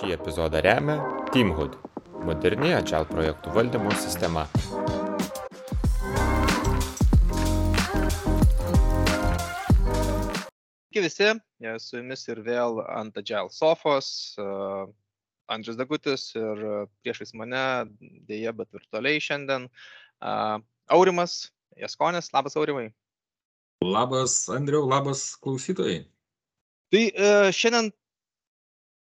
Šį epizodą remia Teamhood - moderni Agile projektų valdymo sistema. Sveiki visi, su jumis ir vėl ant Agile sofos. Andrius Dagutis ir priešais mane, dėja, bet virtualiai šiandien. Aurimas Jaskonis, labas Aurimai. Labas Andriu, labas klausytojai. Tai uh, šiandien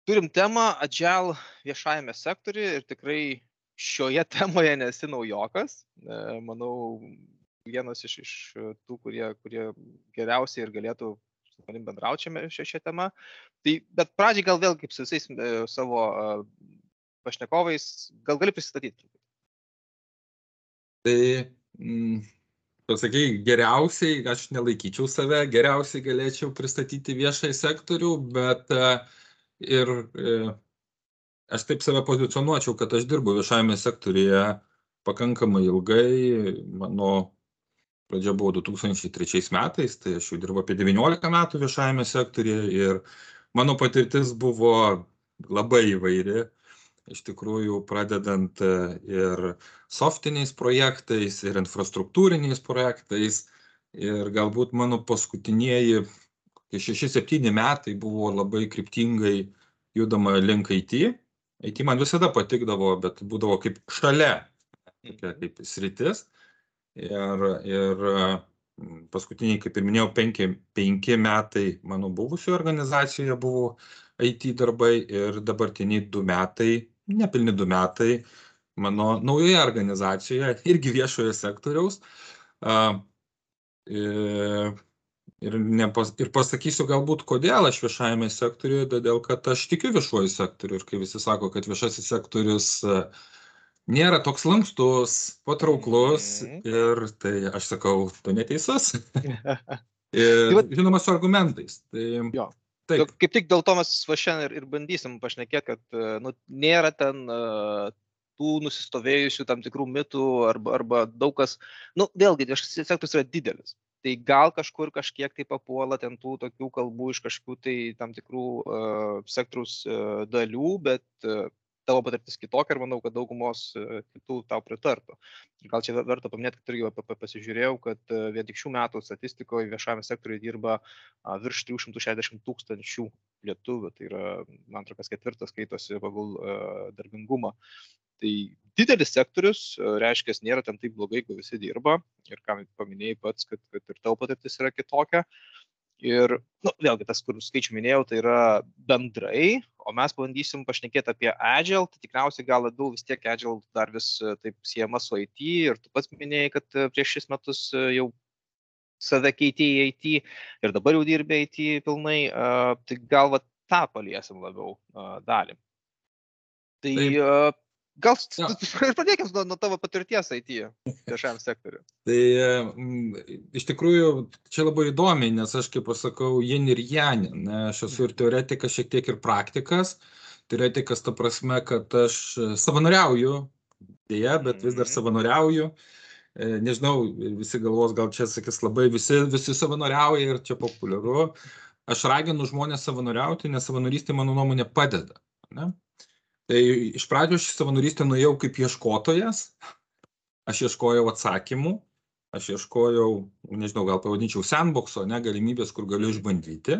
turim temą Agile viešajame sektoriuje ir tikrai šioje temoje nesi naujokas. Uh, manau, vienas iš, iš tų, kurie, kurie geriausiai ir galėtų su manim bendraučiame šią, šią temą. Tai, bet pradžiai gal vėl kaip su visais e, savo e, pašnekovais, gal gali prisistatyti. Tai, mm, pasakai, geriausiai, aš nelaikyčiau save, geriausiai galėčiau pristatyti viešai sektorių, bet e, ir aš taip save pozicionuočiau, kad aš dirbu viešajame sektoriuje pakankamai ilgai, mano pradžia buvo 2003 metais, tai aš jau dirbu apie 19 metų viešajame sektorėje ir mano patirtis buvo labai įvairi. Iš tikrųjų, pradedant e, ir softiniais projektais, ir infrastruktūriniais projektais. Ir galbūt mano paskutinieji 6-7 metai buvo labai kryptingai judama link IT. IT man visada patikdavo, bet būdavo kaip šalia, tokia kaip sritis ir ir paskutiniai kaip ir minėjau penki penki metai mano buvusioj organizacijoje buvo it darbai ir dabartiniai du metai nepilni du metai mano naujoje organizacijoje irgi viešojo sektoriaus a, ir, ir, nepas, ir pasakysiu galbūt, kodėl aš viešajame sektoriuje, todėl kad aš tikiu viešuoju sektoriu ir kai visi sako, kad viešasis sektorius uh, nėra toks lankstus, patrauklus mm. ir tai aš sakau, tu neteisus. ir, tai žinoma, su argumentais. Tai, jo. Taip. Kaip tik dėl to mes va šiandien ir, ir bandysim pašnekėti, kad nu, nėra ten uh, tų nusistovėjusių tam tikrų mitų arba, arba daug kas, nu vėlgi, viešasis sektorius yra didelis. Tai gal kažkur kažkiek tai papuola ten tų tokių kalbų iš kažkokių tai tam tikrų uh, sektoriaus uh, dalių, bet uh, tavo patirtis kitokia ir manau, kad daugumos e, kitų tau pritartų. Gal čia verta paminėti, kad irgi pasižiūrėjau, kad e, vien tik šių metų statistikoje viešame sektoriuje dirba virš 360 tūkstančių lietuvių, tai yra, man atrodo, kas ketvirtas skaitosi pagal e, darbingumą. Tai didelis sektorius, reiškia, nėra ten taip blogai, jeigu visi dirba. Ir ką paminėjai pats, kad, kad ir tavo patirtis yra kitokia. Ir, nu, vėlgi, tas, kur skaičių minėjau, tai yra bendrai, o mes pabandysim pašnekėti apie Agile, tai tikriausiai gal labiau vis tiek Agile dar vis e, taip siejama su IT ir tu pats minėjai, kad e, prieš šis metus e, jau save keitėjai IT ir dabar jau dirbė IT pilnai, tai gal va tą paliesim labiau dalį. Tai uh, Gal ja. pradėkime nuo, nuo tavo patirties IT viešajam sektoriu. Tai mm, iš tikrųjų čia labai įdomi, nes aš kaip pasakau, jin ir janin. Aš esu ir teoretikas, šiek tiek ir praktikas. Teoretikas ta prasme, kad aš savanoriauju, dėja, bet vis dar mhm. savanoriauju. E, nežinau, visi galvos, gal čia sakys labai, visi, visi savanoriauja ir čia populiaru. Aš raginu žmonės savanoriauti, nes savanorystė, mano nuomonė, padeda. Ne? Tai iš pradžių aš į savanorystę nuėjau kaip ieškotojas, aš ieškojau atsakymų, aš ieškojau, nežinau, gal pavadinčiau sandboxo, ne, galimybės, kur galiu išbandyti.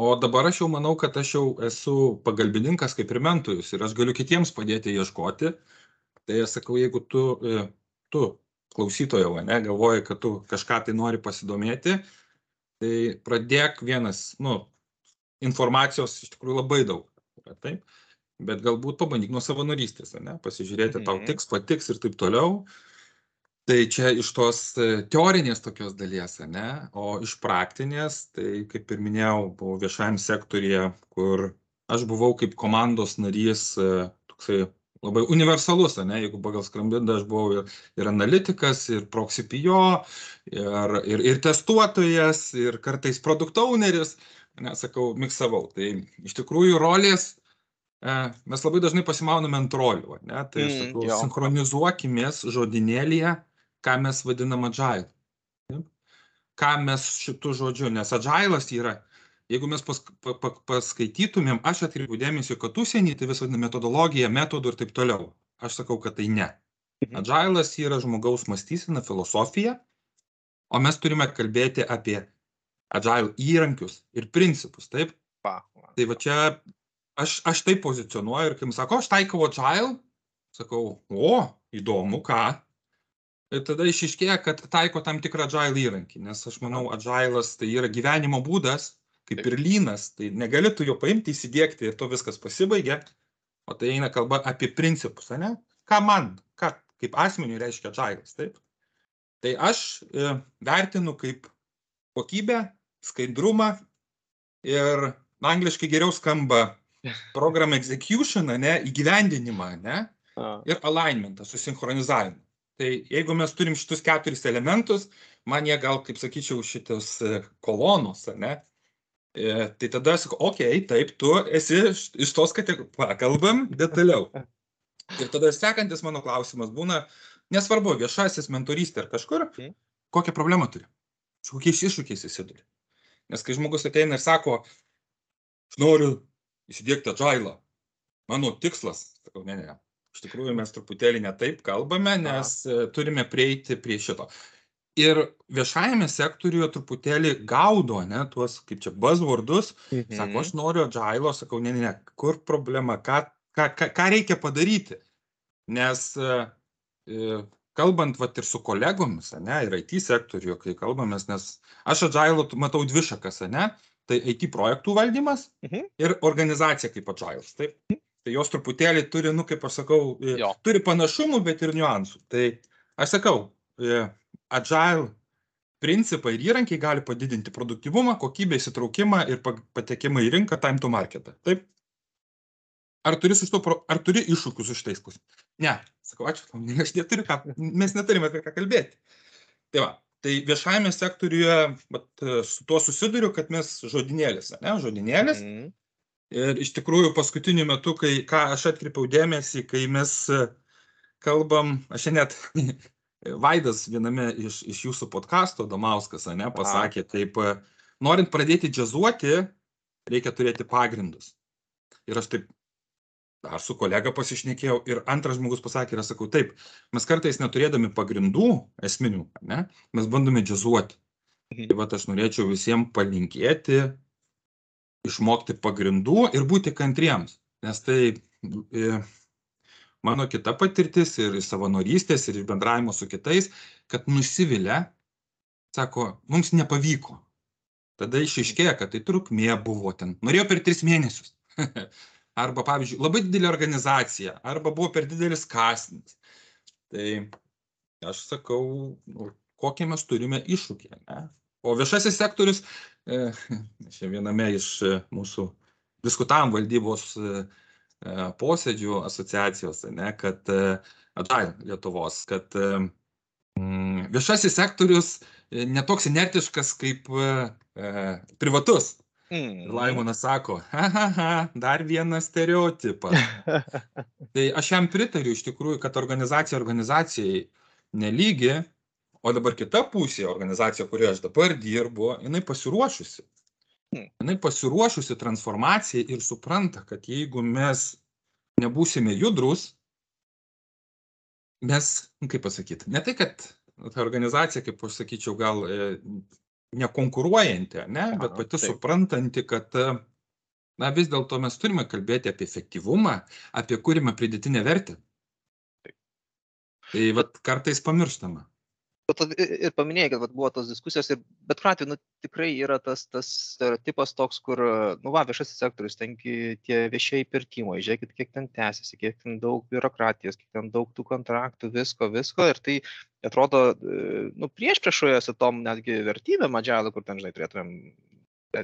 O dabar aš jau manau, kad aš jau esu pagalbininkas kaip ir mentorius ir aš galiu kitiems padėti ieškoti. Tai aš sakau, jeigu tu, e, tu klausytojo, ne, galvoji, kad tu kažką tai nori pasidomėti, tai pradėk vienas, nu, informacijos iš tikrųjų labai daug. Taip bet galbūt pabandyk nuo savanorystės, ne, pasižiūrėti, tau mhm. tiks, patiks ir taip toliau. Tai čia iš tos e, teorinės tokios dalies, ne, o iš praktinės, tai kaip ir minėjau, buvau viešajam sektorija, kur aš buvau kaip komandos narys, e, toksai labai universalus, ne, jeigu pagal skrambidą aš buvau ir, ir analitikas, ir proxipijo, ir, ir, ir testuotojas, ir kartais produkt owneris, nesakau, miksavau. Tai iš tikrųjų rolės mes labai dažnai pasimauname ant rolių, ne? tai mm, sakau, mm, sinchronizuokimės žodinėlėje, ką mes vadinam agile. Ką mes šitų žodžių, nes agilas yra jeigu mes pas, pa, pa, paskaitytumėm, aš atkreipiu dėmesį, kad užsienį tai visą metodologiją, metodų ir taip toliau. Aš sakau, kad tai ne. Mhm. Agilas yra žmogaus mąstysena, filosofija, o mes turime kalbėti apie agile įrankius ir principus, taip? Va. Tai va čia aš, aš taip pozicionuoju ir kai man sako, aš taikau agile, sakau, o, įdomu, ką. Ir tada išiškėja, kad taiko tam tikrą agile įrankį, nes aš manau, agilas tai yra gyvenimo būdas, kaip ir lynas, tai negali tu jo paimti, įsidėkti ir to viskas pasibaigia, o tai eina kalba apie principus, ne? Ką man, ką kaip asmeniui reiškia agilas, taip? Tai aš e, vertinu kaip kokybę, skaidrumą ir angliškai geriau skamba program execution, ne, įgyvendinimą, ne, ir alignmentą, susinchronizavimą. Tai jeigu mes turim šitus keturis elementus, man jie gal, kaip sakyčiau, šitos e, kolonos, ne? E, tai tada sakau, okei, okay, taip, tu esi iš tos kategorijos, pakalbam detaliau. Ir tada sekantis mano klausimas būna, nesvarbu, viešasis mentorystė ar kažkur, kokią problemą turi, su kokiais iššūkiais įsiduri. Nes kai žmogus ateina ir sako, aš noriu įsidėkti agilą, mano tikslas, sakau, ne, ne, iš tikrųjų mes truputėlį ne taip kalbame, nes e, turime prieiti prie šito. Ir viešajame sektoriuje truputėlį gaudo, ne, tuos, kaip čia, buzzwordus, mhm. Sako, aš noriu agilo, sakau, ne, ne, ne, kur problema, ką, ką, ką, ką reikia padaryti. Nes e, e, kalbant vat, ir su kolegomis, ne, ir IT sektoriuje, kai kalbamės, nes aš agilo matau dvi šakas, ne, tai IT projektų valdymas Mhm. ir organizacija kaip agilas. Taip. Tai jos truputėlį turi, nu, kaip aš sakau, e, Jo. turi panašumų, bet ir niuansų. Tai aš sakau, e, agile principai ir įrankiai gali padidinti produktyvumą, kokybę, įsitraukimą ir pa- patekimą į rinką, time to marketą. Taip? Ar turi, pro- ar turi iššūkių su šitais klausimais? Ne. Sakau, ačiū, aš neturiu ką, mes neturime apie ką kalbėti. Tai va, tai viešajame sektoriuje vat, su tuo susiduriu, kad mes žodinėlis, ne, žodinėlis. Mhm. Ir iš tikrųjų paskutiniu metu, kai ką aš atkreipiau dėmesį, kai mes kalbam, aš net Vaidas viename iš, iš jūsų podkasto, Damauskas, ne, pasakė, taip, norint pradėti džiazuoti, reikia turėti pagrindus. Ir aš taip, aš su kolega pasišnekėjau ir antras žmogus pasakė, ir aš sakau, taip, mes kartais neturėdami pagrindų esminių, ne, mes bandome džiazuoti. Mhm. Tai va, aš norėčiau visiems palinkėti, išmokti pagrindų ir būti kantriems. Nes tai e, mano kita patirtis ir savanorystės ir bendravimo su kitais, kad nusivilia, sako, mums nepavyko. Tada išaiškėja, kad tai trukmė buvo ten. Norėjau per tris mėnesius. arba, pavyzdžiui, labai didelė organizacija, arba buvo per didelis kasnis. Tai aš sakau, nu, kokie mes turime iššūkį. Ne? O viešasis sektorius, e, čia viename iš e, mūsų diskutavom valdybos e, posėdžių asociacijos, ne, kad Agile Lietuvos, kad mm, viešasis sektorius netoks inertiškas kaip privatus. Mhm. Laimonas sako, ha, ha, ha, dar vienas stereotipas. Tai aš jam pritariu iš tikrųjų, kad organizacija organizacijai nelygi, o dabar kita pusė, organizacija, kurioje aš dabar dirbu, jinai pasiruošusi. Hmm. Jinai pasiruošusi transformacijai ir supranta, kad jeigu mes nebūsime judrus, mes, kaip pasakyti, ne tai, kad ta organizacija, kaip aš sakyčiau, gal e, nekonkuruojanti, ne, bet Aha, pati taip. suprantanti, kad na vis dėlto mes turime kalbėti apie efektyvumą, apie kūrimą pridėtinę vertę. Tai vat kartais pamirštama. I- ir paminėjai, kad vat, buvo tos diskusijos ir bet kuriuo atveju nu, tikrai yra tas, tas stereotipas toks, kur, nu va, viešasis sektorius, tengi tie viešieji pirkimai, žiūrėkit, kiek ten tęsiasi, kiek ten daug biurokratijos, kiek ten daug tų kontraktų, visko, visko. Ir tai atrodo, e, nu, prieš priešoje su tom netgi vertybėm adžialą, kur ten, žinai, turėtumėm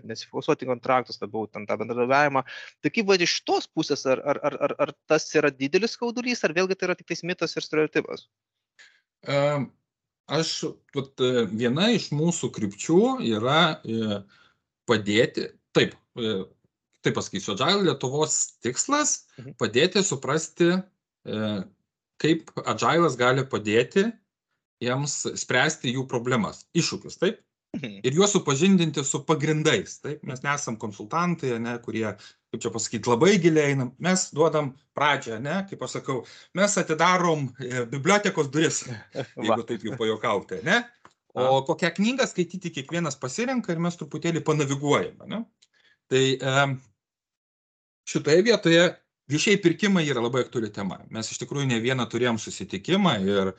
nesifokusuoti kontraktus, labiau ten tą bendradarbiavimą. Tai kaip va iš tos pusės, ar, ar, ar, ar, ar tas yra didelis skaudulys, ar vėlgi tai yra tik tais mitas ir stereotipas? Em, Aš, vat, e, viena iš mūsų krypčių yra e, padėti, taip, e, taip pasakysiu, Agile Lietuvos tikslas Mhm. padėti suprasti, kaip Agile'as gali padėti jiems spręsti jų problemas, iššūkius, taip? Mhm. ir juos supažindinti su pagrindais. Taip, mes nesam konsultantai, ne, kurie, kaip čia pasakyti, labai giliai einam. Mes duodam pradžią, ne, kaip aš sakau, mes atidarom e, bibliotekos duris, jeigu taip jau pajokauti, ne? O kokią knygą skaityti kiekvienas pasirenka ir mes truputėlį panaviguojame, ne? Tai šitoje vietoje viešieji pirkimai yra labai aktuali tema. Mes iš tikrųjų ne vieną turėjom susitikimą ir,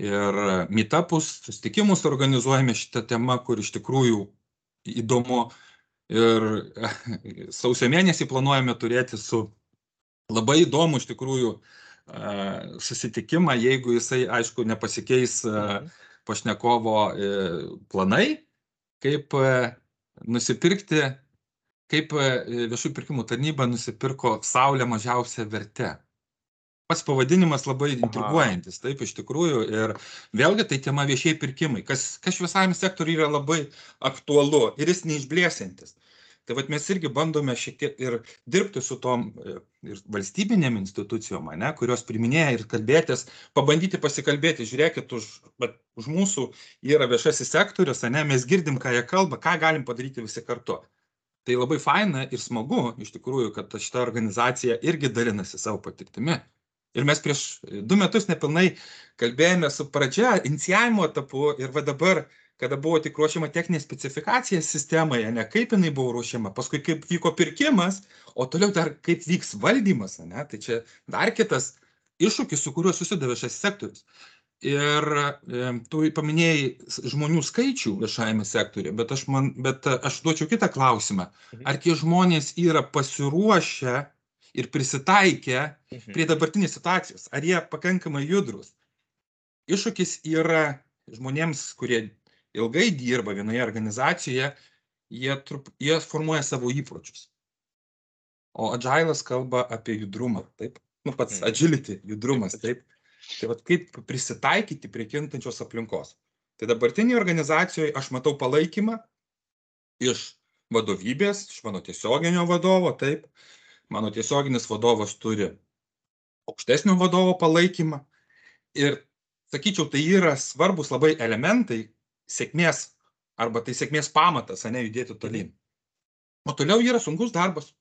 ir meetupus, susitikimus organizuojame šitą temą, kur iš tikrųjų įdomu. Ir sausio mėnesį planuojame turėti su labai įdomu iš tikrųjų e, susitikimą, jeigu jisai, aišku, nepasikeis e, Mhm. pašnekovo e, planai, kaip nusipirkti, kaip viešųjų pirkimų tarnyba nusipirko Saulę mažiausią vertę. Pats pavadinimas labai intriguojantis, taip iš tikrųjų. Ir vėlgi tai tema viešieji pirkimai, kas, kas visam sektoriui yra labai aktualu ir jis neišblėsintis. Tai vad mes irgi bandome šiek tiek ir dirbti su tom e, ir valstybinėm institucijom, ne, kurios priminėja ir kalbėtis, pabandyti pasikalbėti, žiūrėkit, už, už mūsų yra viešasis sektorius, ne, mes girdim, ką jie kalba, ką galim padaryti visi kartu. Tai labai faina ir smagu, iš tikrųjų, kad šita organizacija irgi dalinasi savo patirtimi. Ir mes prieš du metus nepilnai kalbėjome su pradžia, inicijavimo etapu ir va dabar, kada buvo tik ruošiama techninė specifikacija sistemoje, ne kaip jinai buvo ruošiama, paskui kaip vyko pirkimas, o toliau dar kaip vyks valdymas, ne, tai čia dar kitas iššūkis, su kuriuo susidavė šis sektorius. Ir e, tu paminėjai žmonių skaičių viešajame sektoriuje, bet aš, man, bet e, aš duočiau kitą klausimą. Mhm. Ar tie žmonės yra pasiruošę ir prisitaikę Mhm. prie dabartinės situacijos, ar jie pakankamai judrus. Iššūkis yra žmonėms, kurie ilgai dirba vienoje organizacijoje, jie, trup, jie formuoja savo įpročius. O agilas kalba apie judrumą, taip? Nu, pats Mhm. agility, judrumas, taip? Tai vad kaip prisitaikyti prie kintančios aplinkos. Tai dabartinėje organizacijoje aš matau palaikymą iš vadovybės, iš mano tiesioginio vadovo, taip. Mano tiesioginis vadovas turi aukštesnio vadovo palaikymą. Ir, sakyčiau, tai yra svarbus labai elementai sėkmės, arba tai sėkmės pamatas, ne judėti tolyn. O toliau yra sunkus darbas.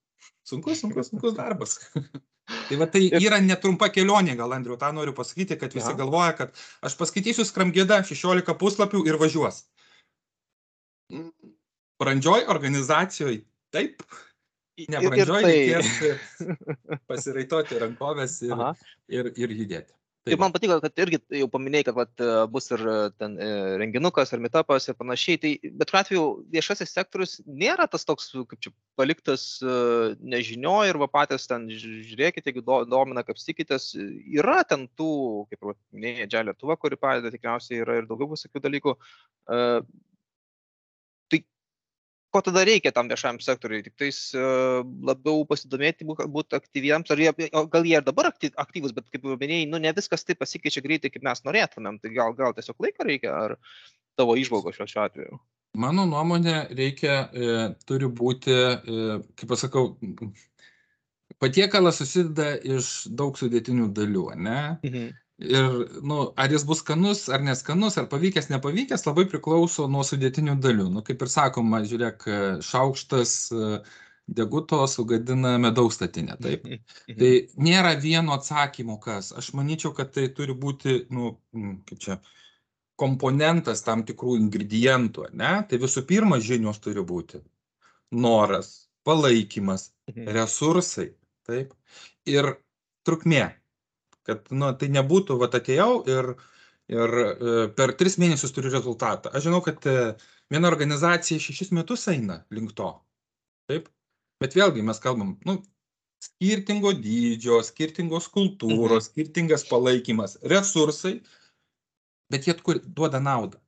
Sunkus, sunkus, sunkus darbas. tai va tai yra netrumpa kelionė, gal Andriu, tą noriu pasakyti, kad visi Aha. galvoja, kad aš paskaitysiu skramgėdą 16 puslapių ir važiuos. Brandžioj organizacijoje taip, nebrandžioj tai- reikės pasiraitoti rankovės ir, Aha. ir, ir judėti. Tai Ir man patiko, kad irgi jau paminėjai, kad vat, e, bus ir e, ten e, renginukas, ar metapas ir panašiai. Tai bet kuriuo atveju viešasis sektorius nėra tas toks, kaip čia, paliktas nežinio ir va patys ten žiūrėkite, jeigu do- domina, kapstykitės. Yra ten tų, kaip minėjai, Džia Lietuva, kuri padeda, tikriausiai yra ir daugiau visokių dalykų. Ko tada reikia tam viešajam sektoriui? Tik tais e, labiau pasidomėti, būti aktyviems, ar jie, gal jie ir dabar akty- aktyvūs, bet kaip jau minėjai, nu ne viskas taip pasikeičia greitai, kaip mes norėtumėm. Tai gal, gal tiesiog laiko reikia, ar tavo išvalgos šiuo, šiuo atveju? Mano nuomonė, reikia, e, turi būti, e, kaip pasakau, patiekalas susideda iš daug sudėtinių dalių, ne? Ir, nu, ar jis bus skanus ar neskanus, ar pavykęs, nepavykęs, labai priklauso nuo sudėtinių dalių. Nu, kaip ir sakoma, žiūrėk, šaukštas e, deguto sugadina medaus statinę, taip? Mhm. Tai nėra vieno atsakymo, kas. Aš manyčiau, kad tai turi būti, nu, kaip čia, komponentas tam tikrų ingredientų, ne? Tai visų pirma, žinios turi būti. Noras, palaikymas, Mhm. resursai, taip. Ir trukmė. Kad, nu, tai nebūtų, va, atėjau ir, ir e, per tris mėnesius turiu rezultatą. Aš žinau, kad e, viena organizacija šešis metus eina link to. Taip. Bet vėlgi mes kalbam, nu, skirtingo dydžio, skirtingos kultūros, mhm. skirtingas palaikymas, resursai, bet jie kur duoda naudą.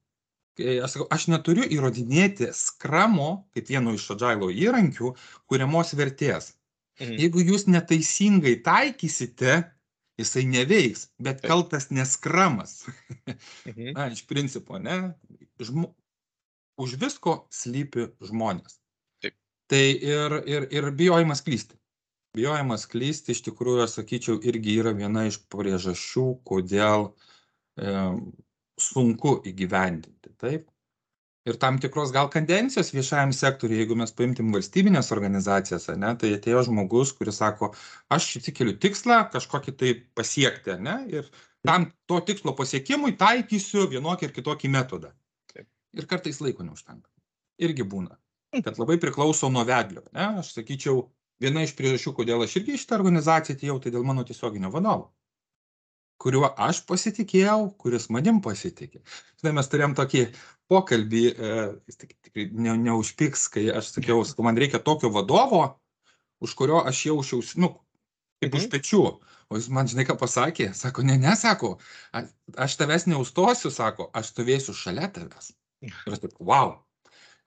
Kai Aš, sakau, aš neturiu įrodinėti skramo, kaip vieno iš agilo įrankių, kuriamos vertės. Mhm. Jeigu jūs neteisingai taikysite, jisai neveiks, bet kaltas neskramas. Mhm. Na, iš principo, ne? Žmo... Už visko slypi žmonės. Taip. Tai ir, ir, ir bijojimas klysti. Bijojimas klysti, iš tikrųjų, aš sakyčiau, irgi yra viena iš priežasčių, kodėl e, sunku įgyvendinti. Taip. Ir tam tikros gal kandencijos viešajam sektoriui, jeigu mes paimtim valstybinės organizacijas, ne, tai atėjo žmogus, kuris sako, aš įsikeliu tikslą kažkokį tai pasiekti, ne, ir tam to tikslo pasiekimui taikysiu vienokį ir kitokį metodą. Ir kartais laiko neužtenka. Irgi būna. Kad labai priklauso nuo vedlio. Ne? Aš sakyčiau, viena iš priežasčių, kodėl aš irgi į šitą organizaciją atėjau, tai dėl mano tiesioginio vadovo kuriuo aš pasitikėjau, kuris manim pasitikė. Žinai, mes turėjom tokį pokalbį, e, jis tik, tikrai ne, neužpiks, kai aš sakiau, sakau, man reikia tokio vadovo, už kurio aš jaučiausi, nu, kaip už Mhm. pečių. O jis man, žinai, ką pasakė? Sako, ne, ne, sako, a- aš tavęs neustosiu, sako, aš stovėsiu šalia tavęs. Ir aš taip, wow.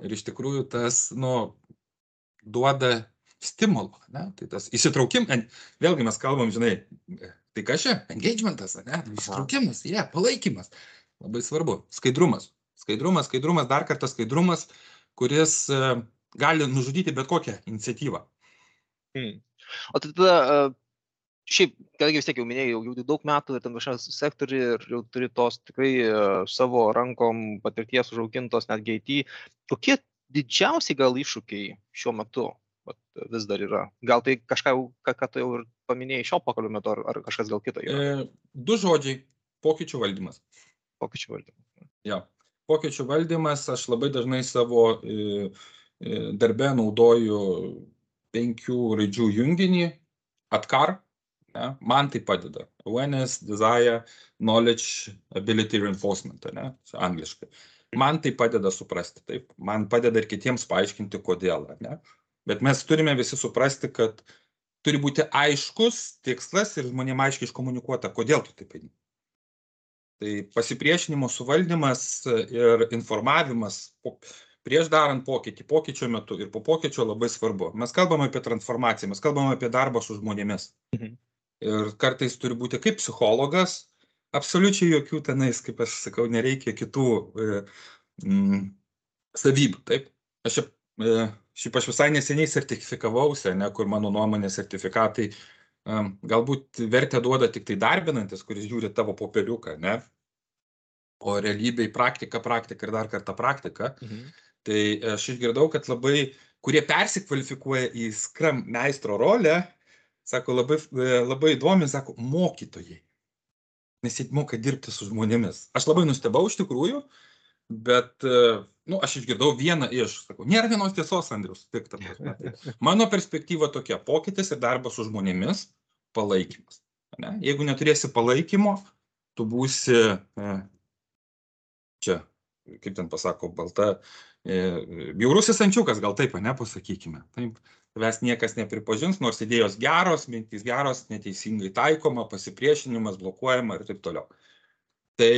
Ir iš tikrųjų tas, nu, duoda stimulo, ne? Tai tas įsitraukimas, vėlgi mes kalbam, žinai, tai kas čia? Engagementas, ne? Įsitraukimas, jie, yeah, palaikymas. Labai svarbu. Skaidrumas. Skaidrumas, skaidrumas, dar kartą skaidrumas, kuris e, gali nužudyti bet kokią iniciatyvą. Hmm. O tai tada, e, šiaip, kadangi vis tiek jau minėjau, jau daug metų ir tam viešam sektoriui ir jau turi tos tikrai e, savo rankom patirties užaugintos netgi IT, kokie didžiausi gal iššūkiai šiuo metu vat, vis dar yra? Gal tai kažką, ką, ką tu jau ir paminėjai šio pokalbio metu, ar, ar kažkas gal kito yra E, du žodžiai - pokyčių valdymas. pokyčių valdymo? Jo. Pokyčių valdymas, aš labai dažnai savo e, e, darbe naudoju penkių raidžių junginį, atkar, ne, man tai padeda. Awareness, desire, knowledge, ability reinforcement, ne, angliškai. Man tai padeda suprasti, taip, man padeda ir kitiems paaiškinti, kodėl, ne. Bet mes turime visi suprasti, kad turi būti aiškus tikslas ir žmonėms aiškiai iškomunikuota, kodėl tu taip eini. Tai pasipriešinimo suvaldymas ir informavimas prieš darant pokytį, pokyčio metu ir po pokyčio labai svarbu. Mes kalbame apie transformaciją, mes kalbame apie darbą su žmonėmis. Mhm. Ir kartais turi būti kaip psichologas, absoliučiai jokių tenais, kaip aš sakau, nereikia kitų e, mm, savybių. Taip, aš e, šiaip aš visai neseniai sertifikavausi, ne, kur mano nuomonė sertifikatai um, galbūt vertę duoda tik tai darbinantis, kuris žiūri tavo popieriuką, ne? O realybėj praktika, praktika ir dar kartą praktika. Mhm. Tai aš išgirdau, kad labai, kurie persikvalifikuoja į skram meistro rolę, sako, labai, e, labai įdomi, sako, mokytojai. Nes jie moka dirbti su žmonėmis. Aš labai nustebau iš tikrųjų, bet, e, nu, aš išgirdau vieną iš, sakau, nėra vienos tiesos, Andrius, tik ta prasme. Tai mano perspektyva tokia, pokytis ir darbas su žmonėmis, palaikymas. Ne? Jeigu neturėsi palaikymo, tu būsi e, čia, kaip ten pasako, balta, e, bjaurusis ančiukas, gal taip, ne, pasakykime. Taip, tavęs niekas nepripažins, nors idėjos geros, mintys geros, neteisingai taikoma, pasipriešinimas, blokuojama ir taip toliau. Tai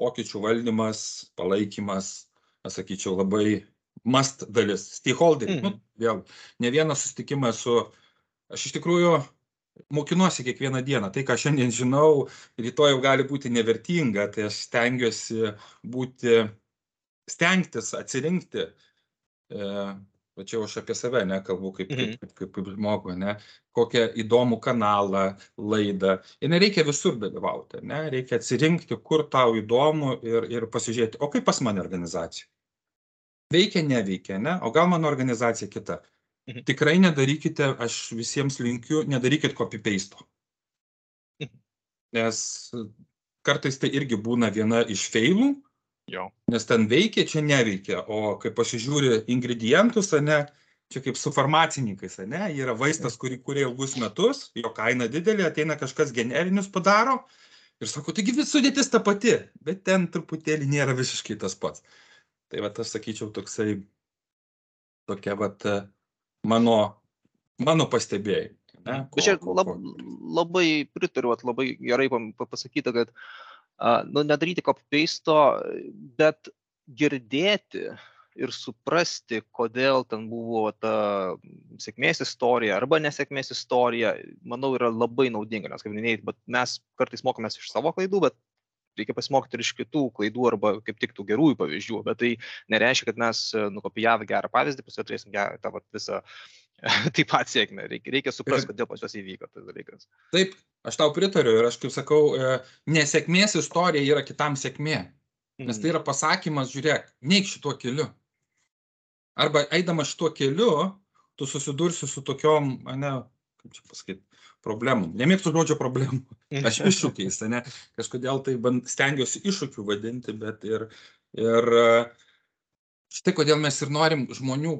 pokyčių valdymas, palaikymas, aš sakyčiau, labai must dalis. Stakeholderiai. Mhm. Nu, vėl, ne vieną susitikimą su, aš iš tikrųjų mokinuosi kiekvieną dieną. Tai, ką šiandien žinau, rytoj jau gali būti nevertinga, tai aš stengiuosi būti, stengtis atsirinkti. E, va čia jau aš apie save nekalbu kaip, Mhm. kaip, kaip, kaip žmogų, ne, kokią įdomų kanalą, laidą. Ir nereikia visur dalyvauti, ne, reikia atsirinkti, kur tau įdomu ir, ir pasižiūrėti, o kaip pas mane organizacija. Veikia, neveikia, ne, o gal mano organizacija kita. Mhm. Tikrai nedarykite, aš visiems linkiu, nedarykit copy-paste. Mhm. Nes kartais tai irgi būna viena iš feilų, Jo. nes ten veikia, čia neveikia, o kai pasižiūri ingredientus, ne, čia kaip su farmacininkais, ne, yra vaistas, kurį kuria ilgus metus, jo kaina didelė, ateina kažkas generinius padaro ir sako, taigi vis sudėtis ta pati, bet ten truputėlį nėra visiškai tas pats. Tai va, aš sakyčiau, toksai, tokia va, mano, mano pastebėjai. Ne, Bet čia ko- lab, ko- labai pritariu, labai gerai pasakyta, kad a, nu, nedaryti copy-paste, bet girdėti ir suprasti, kodėl ten buvo ta sėkmės istorija arba nesėkmės istorija, manau, yra labai naudinga, nes, kaip minėjai, mes kartais mokomės iš savo klaidų, bet reikia pasimokyti ir iš kitų klaidų arba kaip tik tų gerųjų pavyzdžių, bet tai nereiškia, kad mes e, nukopijavę gerą pavyzdį, paskui turėsim gerą tą vat, visą taip pat sėkmę. Reikia, reikia suprasti, kodėl pas juos įvyko tas dalykas. Taip, aš tau pritariu ir aš kaip sakau, e, nesėkmės istorija yra kitam sėkmė. Nes Mhm. tai yra pasakymas, žiūrėk, neik šituo keliu. Arba eidamas šituo keliu, tu susidursi su tokiom, ne, kaip čia pasakyti, problemom. Nemėgstu žodžio problemų. Aš iššūkiais, ne, kažkodėl tai band, stengiuosi iššūkių vadinti, bet ir, ir e, štai kodėl mes ir norim žmonių,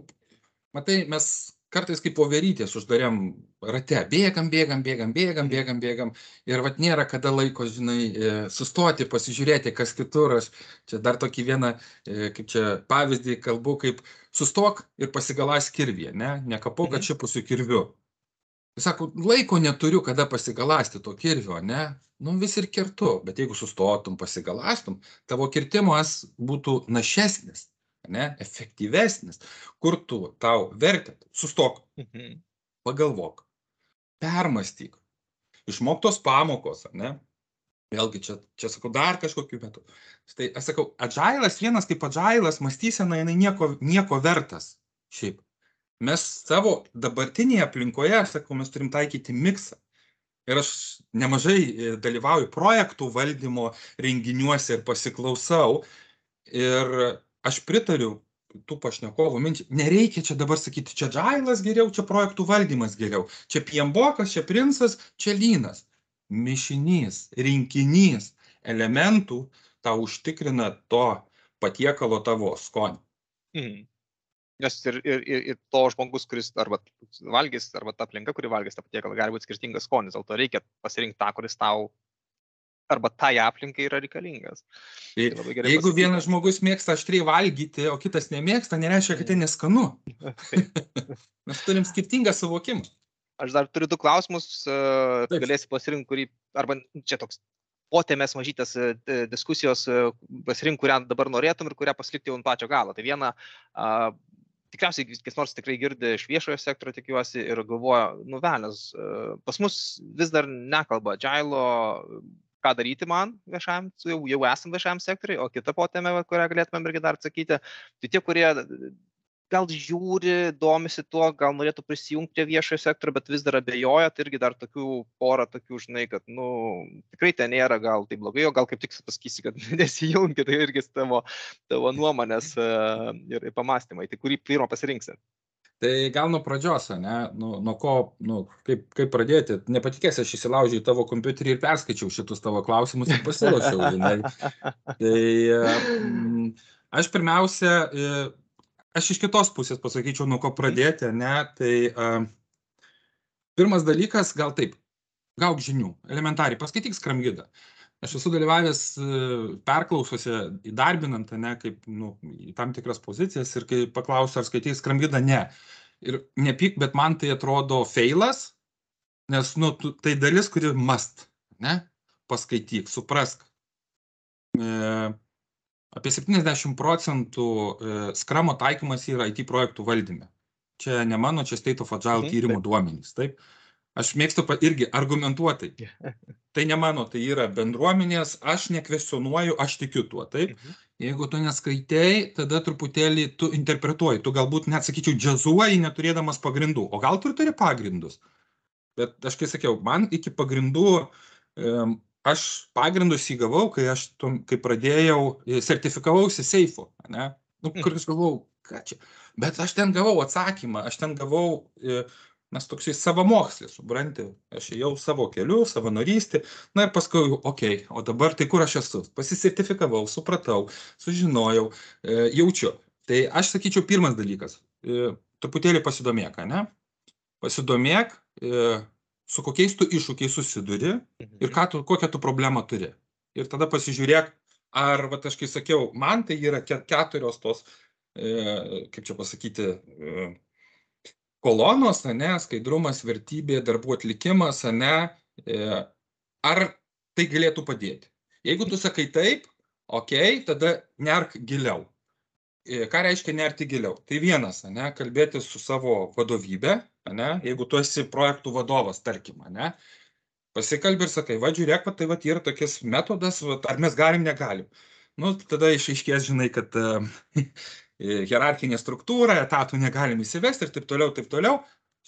matai, mes kartais kaip poverytės uždarėm rate, bėgam, bėgam, bėgam, bėgam, bėgam, bėgam, ir vat nėra kada laiko, žinai, e, sustoti, pasižiūrėti, kas kitur, aš čia dar tokį vieną, e, kaip čia pavyzdį kalbu, kaip sustok ir pasigalas kirvį, ne, nekapok Mhm. atšipusiu kirviu. Jis sako, laiko neturiu, kada pasigalasti to kirvio, ne? Nu vis ir kertu, bet jeigu sustotum, pasigalastum, tavo kirtimas būtų našesnis, ne? efektyvesnis, kur tu tau vertė. Sustok, Mhm. pagalvok, permastyk, išmoktos pamokos, ne? Vėlgi čia, čia sakau, dar kažkokiu metu. Tai aš sakau, adžailas vienas kaip adžailas, mąstysena, jinai nieko, nieko vertas. Šiaip. Mes savo dabartinėje aplinkoje, aš sakau, mes turim taikyti miksą. Ir aš nemažai e, dalyvauju projektų valdymo renginiuose ir pasiklausau. Ir aš pritariu tų pašnekovų minčiai. Nereikia čia dabar sakyti, čia džailas geriau, čia projektų valdymas geriau. Čia piembokas, čia princas, čia lynas. Mišinys, rinkinys elementų tau užtikrina to patiekalo tavo skonį. Mhm. Nes ir, ir, ir, ir to žmogus, kuris arba valgys, arba ta aplinka, kuri valgys tą patiekalą, gali būti skirtingas skonis. Dėl to reikia pasirinkti tą, kuris tau arba tai aplinkai yra reikalingas. Tai Jeigu pasakyta. vienas žmogus mėgsta aštriai valgyti, o kitas nemėgsta, nereiškia, kad tai neskanu. Mes turim skirtingą suvokimą. Aš dar turiu du klausimus, e, Taip. galėsi pasirinkti, kurį, arba čia toks potėmės mažytės e, e, diskusijos, pasirinkti, kurią dabar norėtum ir kurią pasilikti jau ant pačio galo. Tai viena, a, tikriausiai kas nors tikrai girdi iš viešojo sektorio, tikiuosi, ir galvoja, nuvelęs, pas mus vis dar nekalba Džailo, ką daryti man viešam, jau, jau esam viešam sektoriui, o kita potėmė, va, kurią galėtumėm irgi dar atsakyti, tai tie, kurie gal žiūri, domisi tuo, gal norėtų prisijungti prie viešojo sektorio, bet vis dar abejoja, tai irgi dar tokių porą tokių, žinai, kad, nu, tikrai ten nėra gal tai blogai, o gal kaip tik pasakysi, kad nesijungi, tai irgi tavo, tavo nuomonės e, ir, ir pamastymai. Tai kurį pirmą pasirinksi? Tai gal nuo pradžios, ne, nu, nuo ko, nu, kaip, kaip pradėti. Nepatikėsi, aš įsilaužiau į tavo kompiuterį ir perskaičiau šitus tavo klausimus ir pasiruošiau. žinai. Tai mm, aš pirmiausia, e, aš iš kitos pusės pasakyčiau, nuo ko pradėti, ne, tai uh, pirmas dalykas, gal taip, gauk žinių, elementariai, paskaityk skramgidą. Aš esu dalyvavęs e, perklausose, įdarbinant, ne, kaip, nu, į tam tikras pozicijas ir kai paklausiu, ar skaitai skramgidą, ne. Ir nepyk, bet man tai atrodo feilas, nes, nu, tu, tai dalis, kuri must, ne, paskaityk, suprask. E, apie 70 procentų e, skramo taikymas yra IT projektų valdyme. Čia ne mano, čia State of Agile Mhm, tyrimų duomenys, taip. Aš mėgstu irgi argumentuotai. Tai ne mano, tai yra bendruomenės, aš nekvesionuoju, aš tikiu tuo, taip. Mhm. Jeigu tu neskaitei, tada truputėlį tu interpretuoji, tu galbūt net sakyčiau džiazuoji, neturėdamas pagrindų, o gal tu ir turi pagrindus. Bet aš kai sakiau, man iki pagrindų, aš pagrindus įgavau, kai aš, kai pradėjau, e, sertifikavausi seifu, ne? Nu, kur aš galvojau, ką čia. Bet aš ten gavau atsakymą, aš ten gavau, mes toksai savamokslis, supranti, aš ėjau savo keliu, savanorystį, na ir paskui, okei, okay, o dabar tai kur aš esu? Pasisertifikavau, supratau, sužinojau, e, jaučiu. Tai aš sakyčiau, pirmas dalykas, e, truputėlį pasidomėk, ne? Pasidomėk, e, su kokiais tu iššūkiais susiduri ir ką tu, kokią tu problemą turi. Ir tada pasižiūrėk, ar, va, aš kai sakiau, man tai yra ke- keturios tos, e, kaip čia pasakyti, e, kolonos, ne, skaidrumas, vertybė, darbų atlikimas, ne, e, ar tai galėtų padėti. Jeigu tu sakai taip, ok, tada nerk giliau. E, Ką reiškia nerti giliau? Tai vienas, ne, kalbėti su savo vadovybė, ne, jeigu tu esi projektų vadovas, tarkim, ne, pasikalbė ir sakai, va žiūrėk, va, tai va yra tokias metodas, va, ar mes galim, negalim. Nu, tada išaiškės, žinai, kad uh, hierarchinė struktūra, etatų negalim įsivesti ir taip toliau, taip toliau.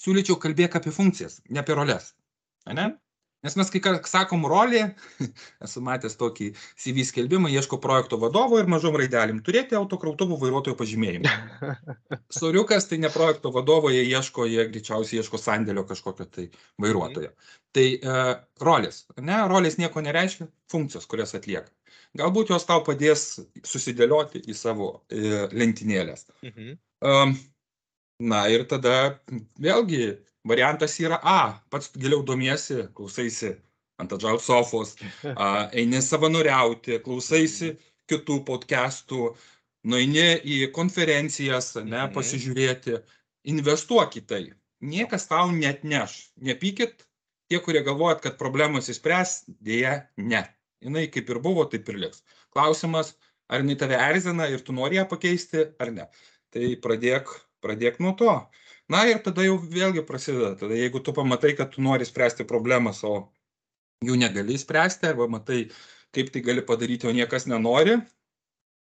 Siūlyčiau kalbėti apie funkcijas, ne apie roles. Ne? Nes mes kai sakom rolė, esu matęs tokį CV skelbimą, ieško projekto vadovo ir mažom raidelim turėti autokrautuvų vairuotojo pažymėjimą. Soriukas tai ne projekto vadovo, jie ieško, jie greičiausiai ieško sandėlio kažkokio tai vairuotojo. Tai uh, rolės, ne, rolės nieko nereiškia, funkcijos, kurias atlieka. Galbūt jos tau padės susidėlioti į savo uh, lentynėlės. Mhm. Um, na ir tada vėlgi variantas yra A, pats giliau domiesi, klausaisi ant adžal sofos, a, eini savanoriauti, klausaisi kitų podcastų, nueini į konferencijas, ne, Mhm. pasižiūrėti, investuok į tai. Niekas tau net neš. Nepykit, tie, kurie galvojat, kad problemos įspręs, dėja, ne. Jinai kaip ir buvo, taip ir liks. Klausimas, ar jinai tave erzina ir tu nori ją pakeisti, ar ne. Tai pradėk, pradėk nuo to. Na ir tada jau vėlgi prasideda. Tada jeigu tu pamatai, kad tu nori spręsti problemas, o jų negali spręsti, arba matai, kaip tai gali padaryti, o niekas nenori,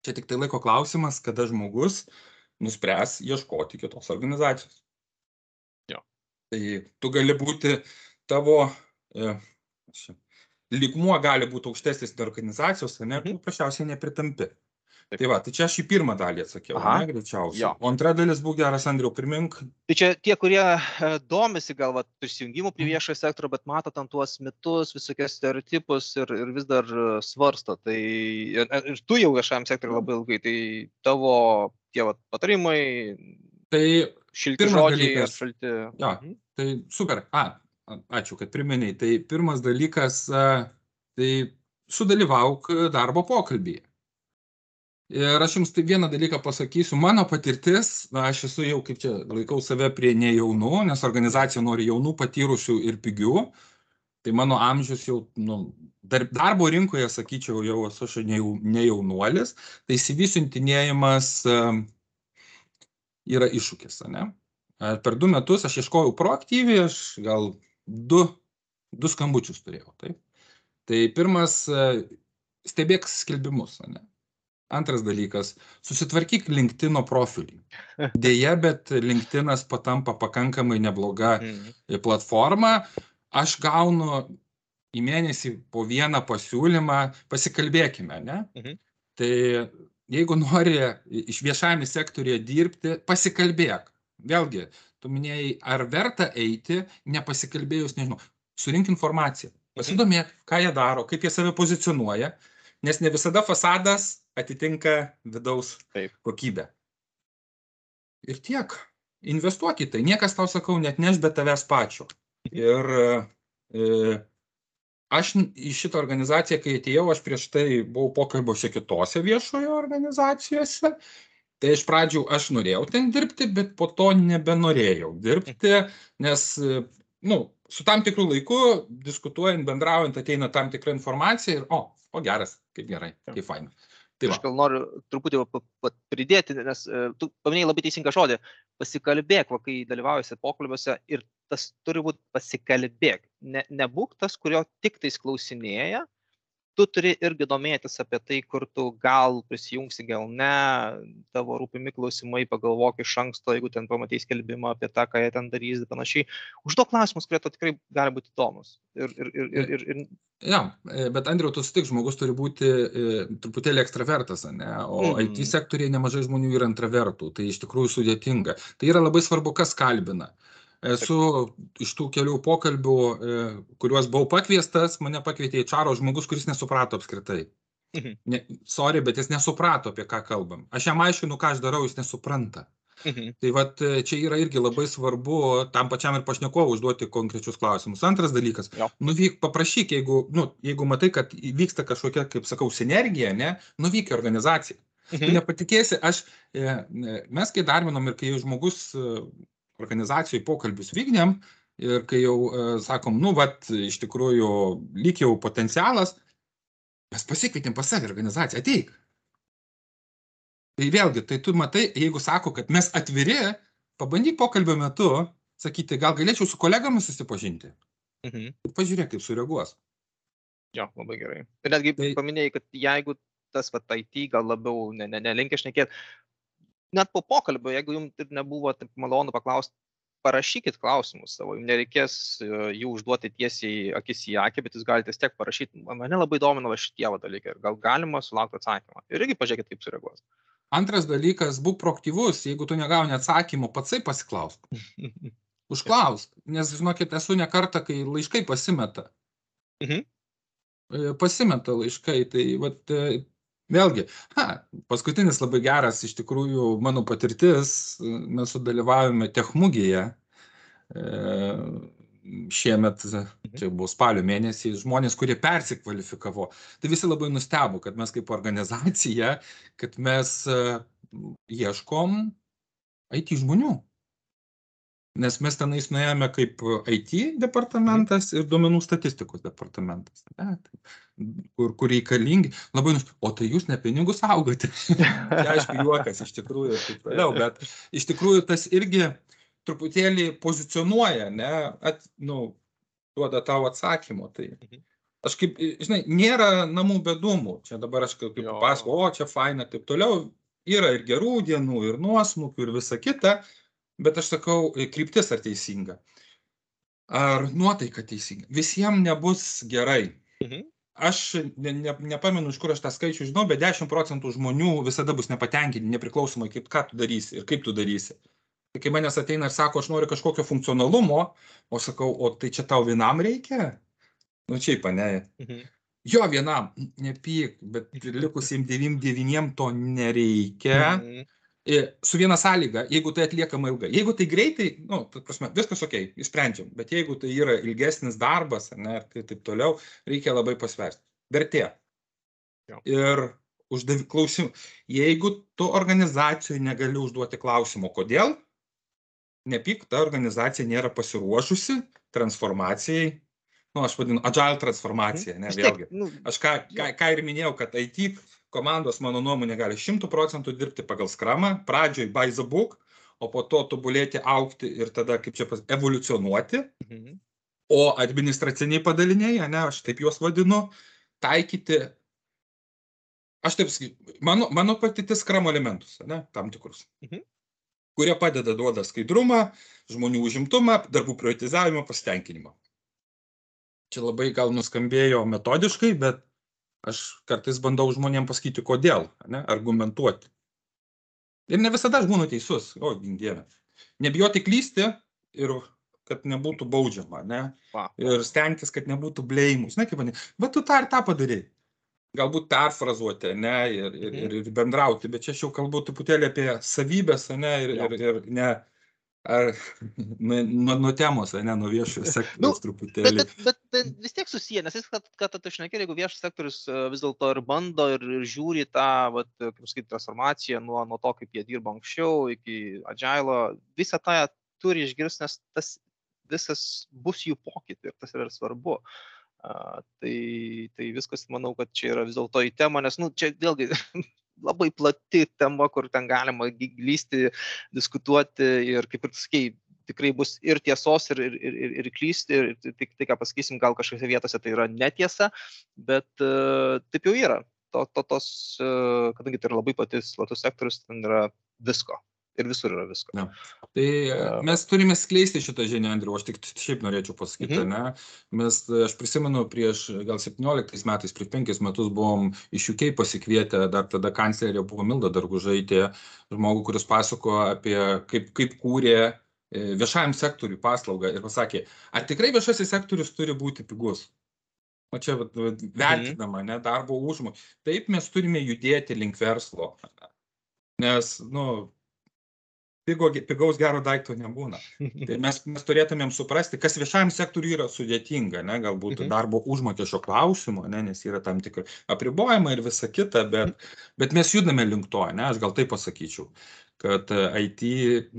čia tik tai laiko klausimas, kada žmogus nuspręs ieškoti kitos organizacijos. Jo. Tai tu gali būti tavo, e, lygmuo gali būti aukštesnis nei organizacijos, ne, Mhm. tu paprasčiausiai nepritampi. Taip. Tai va, tai čia aš į pirmą dalį atsakiau, Aha. ne, greičiausiai. Jo. O antra dalis buvo geras, Andriu, primink. Tai čia tie, kurie e, domisi gal vat, prisijungimu prie Mhm. viešojo sektorio, bet mato tam tuos mitus, visokius stereotipus ir, ir vis dar e, svarsto. Tai ir, ir tu jau viešajam sektoriui labai ilgai, tai tavo tie vat, patarimai, Tai šilti žodžiai dalykas. šalti. Jo. Mhm. Tai super. A, ačiū, kad priminėjai. Tai pirmas dalykas, tai sudalyvauk darbo pokalbėje. Ir aš jums tai vieną dalyką pasakysiu. Mano patirtis, na, aš esu jau, kaip čia, laikau save prie nejaunų, nes organizacija nori jaunų, patyrusių ir pigių. Tai mano amžius jau, nu, dar, darbo rinkoje, sakyčiau, jau esu aš ne, jau- ne jaunuolis. Tai a, yra iššūkis, ne? Per du metus aš ieškojau proaktyviai, aš gal du, du skambučius turėjau. Taip? Tai pirmas, e, stebėk skelbimus. Ne? Antras dalykas, susitvarkyk LinkedIn profilį. Deja, bet LinkedInas patampa pakankamai nebloga Mhm. platforma. Aš gaunu į mėnesį po vieną pasiūlymą, pasikalbėkime, ne? Mhm. Tai jeigu nori iš viešajame sektorėje dirbti, pasikalbėk. Vėlgi, tu minėjai, ar verta eiti, nepasikalbėjus, nežinau, surink informaciją. Pasidomėk, ką jie daro, kaip jie save pozicionuoja, nes ne visada fasadas atitinka vidaus Taip. kokybę. Ir tiek. Investuok į tai. Niekas tau, sakau, net neš be tavęs pačio. Ir e, aš į šitą organizaciją, kai atėjau, aš prieš tai buvau pokalbiuose kitose viešojo organizacijose. Tai iš pradžių aš norėjau ten dirbti, bet po to nebenorėjau dirbti, nes, e, nu, su tam tikru laiku, diskutuojant, bendraujant, ateina tam tikra informacija ir, o, o geras, kaip gerai, kaip faina. Tai va, Aš gal noriu truputį pridėti, nes e, tu paminėjai labai teisingą žodį. Pasikalbėk, va, kai dalyvaujasi pokalbiuose ir tas turi būti pasikalbėk. Ne, nebūk tas, kurio tik tais klausinėja. Tu turi irgi domėtis apie tai, kur tu gal prisijungsi, gal ne, tavo rūpimi klausimai, pagalvok iš anksto, jeigu ten pamatys skelbimą apie tą, ką jie ten darys ir panašiai. Užduok klausimus, kurie tau tikrai gali būti įdomus. Ir, ir, ir, ir, ir, Ja, e, bet Andriu, tu sutik, žmogus turi būti e, truputėlį ekstravertas, ne? o Mhm. IT sektoriai nemažai žmonių yra intravertų, tai iš tikrųjų sudėtinga. Tai yra labai svarbu, kas kalbina. Esu iš tų kelių pokalbių, e, kuriuos buvau pakviestas, mane pakvietė į čaro žmogus, kuris nesuprato apskritai. Mhm. Ne, sorry, bet jis nesuprato, apie ką kalbam. Aš jam aiškinu, ką aš darau, jis nesupranta. Mhm. Tai vat e, čia yra irgi labai svarbu tam pačiam ir pašnekovui užduoti konkrečius klausimus. Antras dalykas, Jo. nuvyk, paprašyk, jeigu, nu, jeigu matai, kad vyksta kažkokia, kaip sakau, sinergija, ne, nuvyk į organizaciją. Tu Mhm. nepatikėsi, aš, e, mes kai darbinom ir kai žmogus organizacijai pokalbius vykdėm ir kai jau e, sakom, nu, vat, iš tikrųjų, lyg jau potencialas, mes pasikvietėm pas save organizaciją, ateik. Tai vėlgi, tai tu matai, jeigu sako, kad mes atviri, pabandyk pokalbio metu sakyti, gal galėčiau su kolegomis susipažinti. Mhm. Pažiūrėk, kaip sureaguos. Jo, labai gerai. Ir netgi Tai- paminėjai, kad jeigu tas va, IT gal labiau ne, ne, nelinkė šnekėti, net po pokalbio, jeigu jums ir nebuvo taip malonu paklausti, parašykit klausimus savo, jums nereikės e, jų užduoti tiesiai akis į akį, bet jūs galite vis tiek parašyti, mane labai domina va šitie dalykai gal galima sulaukti atsakymą. Ir irgi pažiūrėkit, kaip sureaguos. Antras dalykas, būk proaktyvus, jeigu tu negauni atsakymų, pats pasiklausk. Užklausk, nes žinokit, esu ne kartą, kai laiškai pasimeta. Mhm. E, Pasimeta laiškai, tai vat, e, vėlgi, ha, paskutinis labai geras iš tikrųjų mano patirtis, mes sudalyvavome techmugėje. E, šiemet, čia buvo spalio mėnesį, žmonės, kurie persikvalifikavo. Tai visi labai nustebo, kad mes kaip organizacija, kad mes e, ieškom IT žmonių. Nes mes tenais nuėjome kaip IT departamentas ir duomenų statistikos departamentas. Ne, tai, kur, kur reikalingi. Labai o tai jūs ne pinigus saugote. tai aišku, juokas iš tikrųjų ir taip toliau, bet iš tikrųjų tas irgi truputėlį pozicionuoja, ne, at, nu, duoda tau atsakymo. Tai Mhm. aš kaip, žinai, nėra namų bedumų. Čia dabar aš kaip Jo. pasakoju, o čia faina, taip toliau. Yra ir gerų dienų, ir nuosmukių, ir visa kita, bet aš sakau, kryptis ar teisinga. Ar nuotaika teisinga. Visiems nebus gerai. Mhm. Aš ne, ne, nepamenu, iš kur aš tą skaičių žinau, bet 10 procentų žmonių visada bus nepatenkinti, nepriklausomai kaip ką tu darysi ir kaip tu darysi. Tai kai manęs ateina ir sako, aš noriu kažkokio funkcionalumo, o sakau, o tai čia tau vienam reikia? Nu, čia pane. Mhm. Jo, vienam, nepyk, bet likusiem 99 to nereikia. Mhm. Su viena sąlyga, jeigu tai atliekama ilgai. Jeigu tai greitai, nu, ta prasme, viskas ok, išsprendžiam. Bet jeigu tai yra ilgesnis darbas, ar ne, ir tai taip toliau, reikia labai pasverti. Vertė. Ir uždavi klausimų. Jeigu tu organizacijoje negali užduoti klausimo, kodėl, nepyk, ta organizacija nėra pasiruošusi transformacijai. Nu, aš vadinu, agile transformacija, ne, Vis tiek, vėlgi. nu, Aš ką, ką, ką ir minėjau, kad IT komandos, mano nuomonė, gali 100 procentų dirbti pagal skramą, pradžioj by the book, o po to tobulėti, aukti ir tada, kaip čia pas, evoliucionuoti. mhm. O administraciniai padaliniai, ne, aš taip juos vadinu, taikyti, aš taip sakyčiau, mano, mano patirtis skramo elementus, ne, tam tikrus, Mhm. kurie padeda duoda skaidrumą, žmonių užimtumą, darbų prioritizavimą, pasitenkinimą. Čia labai gal nuskambėjo metodiškai, bet aš kartais bandau žmonėms pasakyti, kodėl, ne, argumentuoti. Ir ne visada aš būnu teisus, o gindėme. Nebijoti klysti ir kad nebūtų baudžiama, ne? Va. Ir stengtis, kad nebūtų bleimus. Na, kaip man, va tu tą ir tą padarai. Galbūt perfrazuoti, ne, ir, ir, ir, ir bendrauti, bet čia aš jau kalbu truputėlį apie savybės, ne, ir, ir, ir ne, ar nuo, nuo, nuo temos, ne, nuo viešojo sektoriaus Bet, truputėlį. bet, bet tai vis tiek susiję, nes jis, kad, kad tu šneki, jeigu viešas sektorius e, vis dėlto ir bando ir, ir žiūri tą, vat, e, kaip sakyti, transformaciją nuo, nuo to, kaip jie dirbo anksčiau iki agilo, visą tą turi išgirsti, nes tas visas bus jų pokytį ir tas yra svarbu. Uh, tai, tai viskas, manau, kad čia yra vis dėlto į temą, nes, nu, čia vėlgi labai plati tema, kur ten galima glysti, diskutuoti ir, kaip ir sakei, tikrai bus ir tiesos, ir, ir, ir, ir klysti, ir tik tai, ką pasakysim, gal kažkokiose vietose tai yra netiesa, bet uh, taip jau yra. To, to, tos, uh, kadangi tai yra labai patys platus sektorius, ten yra visko. Ir visur yra visko. Ja. Tai e, mes turime skleisti šitą žinią, Andriu, aš tik šiaip norėčiau pasakyti, Mhm. ne? Mes, aš prisimenu, prieš gal 17 metais, prieš 5 metus buvom iš UK pasikvietę, dar tada kanclerė buvo Milda Dargužaitė, žmogų, kuris pasako apie kaip, kaip kūrė e, viešajam sektoriui paslaugą ir pasakė, ar tikrai viešasis sektorius turi būti pigus? O čia vat, vat, vertinama, ne, darbo užmokį. Taip mes turime judėti link verslo. Nes, nu, pigo, pigaus gero daikto nebūna. Tai mes, mes turėtumėm suprasti, kas viešajam sektoriui yra sudėtinga, ne, galbūt Mhm. darbo užmokesčio klausimo, ne, nes yra tam tikri apribojimai ir visa kita, bet, bet mes judame link to, ne, aš gal taip pasakyčiau, kad e, IT,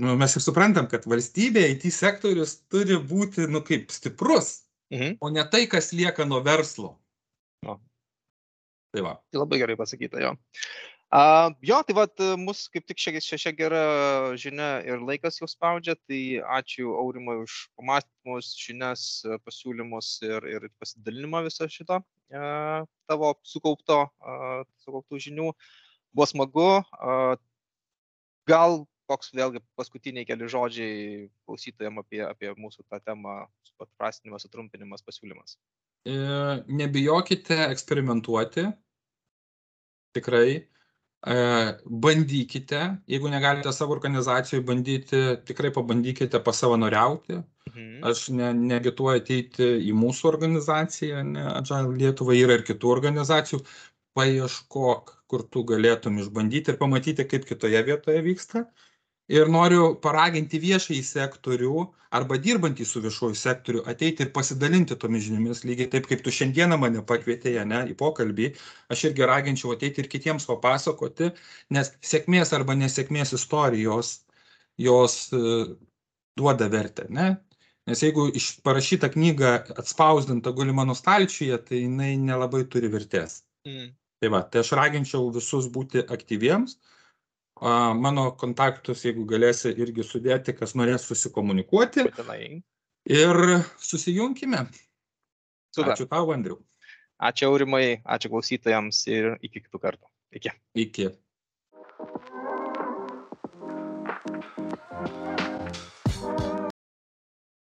nu, mes ir suprantam, kad valstybė, IT sektorius turi būti, nu, kaip stiprus, Mhm. o ne tai, kas lieka nuo verslo. Tai va. Tai labai gerai pasakyta, jo. Uh, jo, tai vad mus kaip tik šia, šia, šia gera žinia ir laikas jau spaudžia, tai ačiū Aurimai už pamastymus, žinias, e, pasiūlymus ir, ir pasidalinimą viso šito uh, tavo sukaupto, uh, sukauptų žinių. Buvo smagu. Uh, gal koks vėlgi paskutiniai keli žodžiai klausytojam apie, apie mūsų tą temą, paprastinimas, sutrumpinimas, pasiūlymas. E, nebijokite eksperimentuoti. Tikrai. Bandykite, jeigu negalite savo organizacijoje bandyti, tikrai pabandykite pasavanoriauti. Mhm. Aš ne, negituoju ateiti į mūsų organizaciją, ne, Agile Lietuva yra ir kitų organizacijų. Paieškok, kur tu galėtum išbandyti ir pamatyti, kaip kitoje vietoje vyksta. Ir noriu paraginti viešąjį sektorių arba dirbantį su viešuoju sektoriu ateiti ir pasidalinti tomis žiniomis, lygiai taip kaip tu šiandieną mane pakvietėjai ne, į pokalbį, aš irgi raginčiau ateiti ir kitiems papasakoti, nes sėkmės arba nesėkmės istorijos jos e, duoda vertę, ne? Nes jeigu iš parašyta knyga atspausdinta guli mano stalčiuje, tai jinai nelabai turi vertės. Mm. Tai va, tai aš raginčiau visus būti aktyviems. A, mano kontaktus, jeigu galėsi irgi sudėti, kas norės susikomunikuoti. Ir susijunkime. Super. Ačiū tau, Andriu. Ačiū Aurimai, ačiū klausytojams ir iki kitų kartų. Iki. Iki.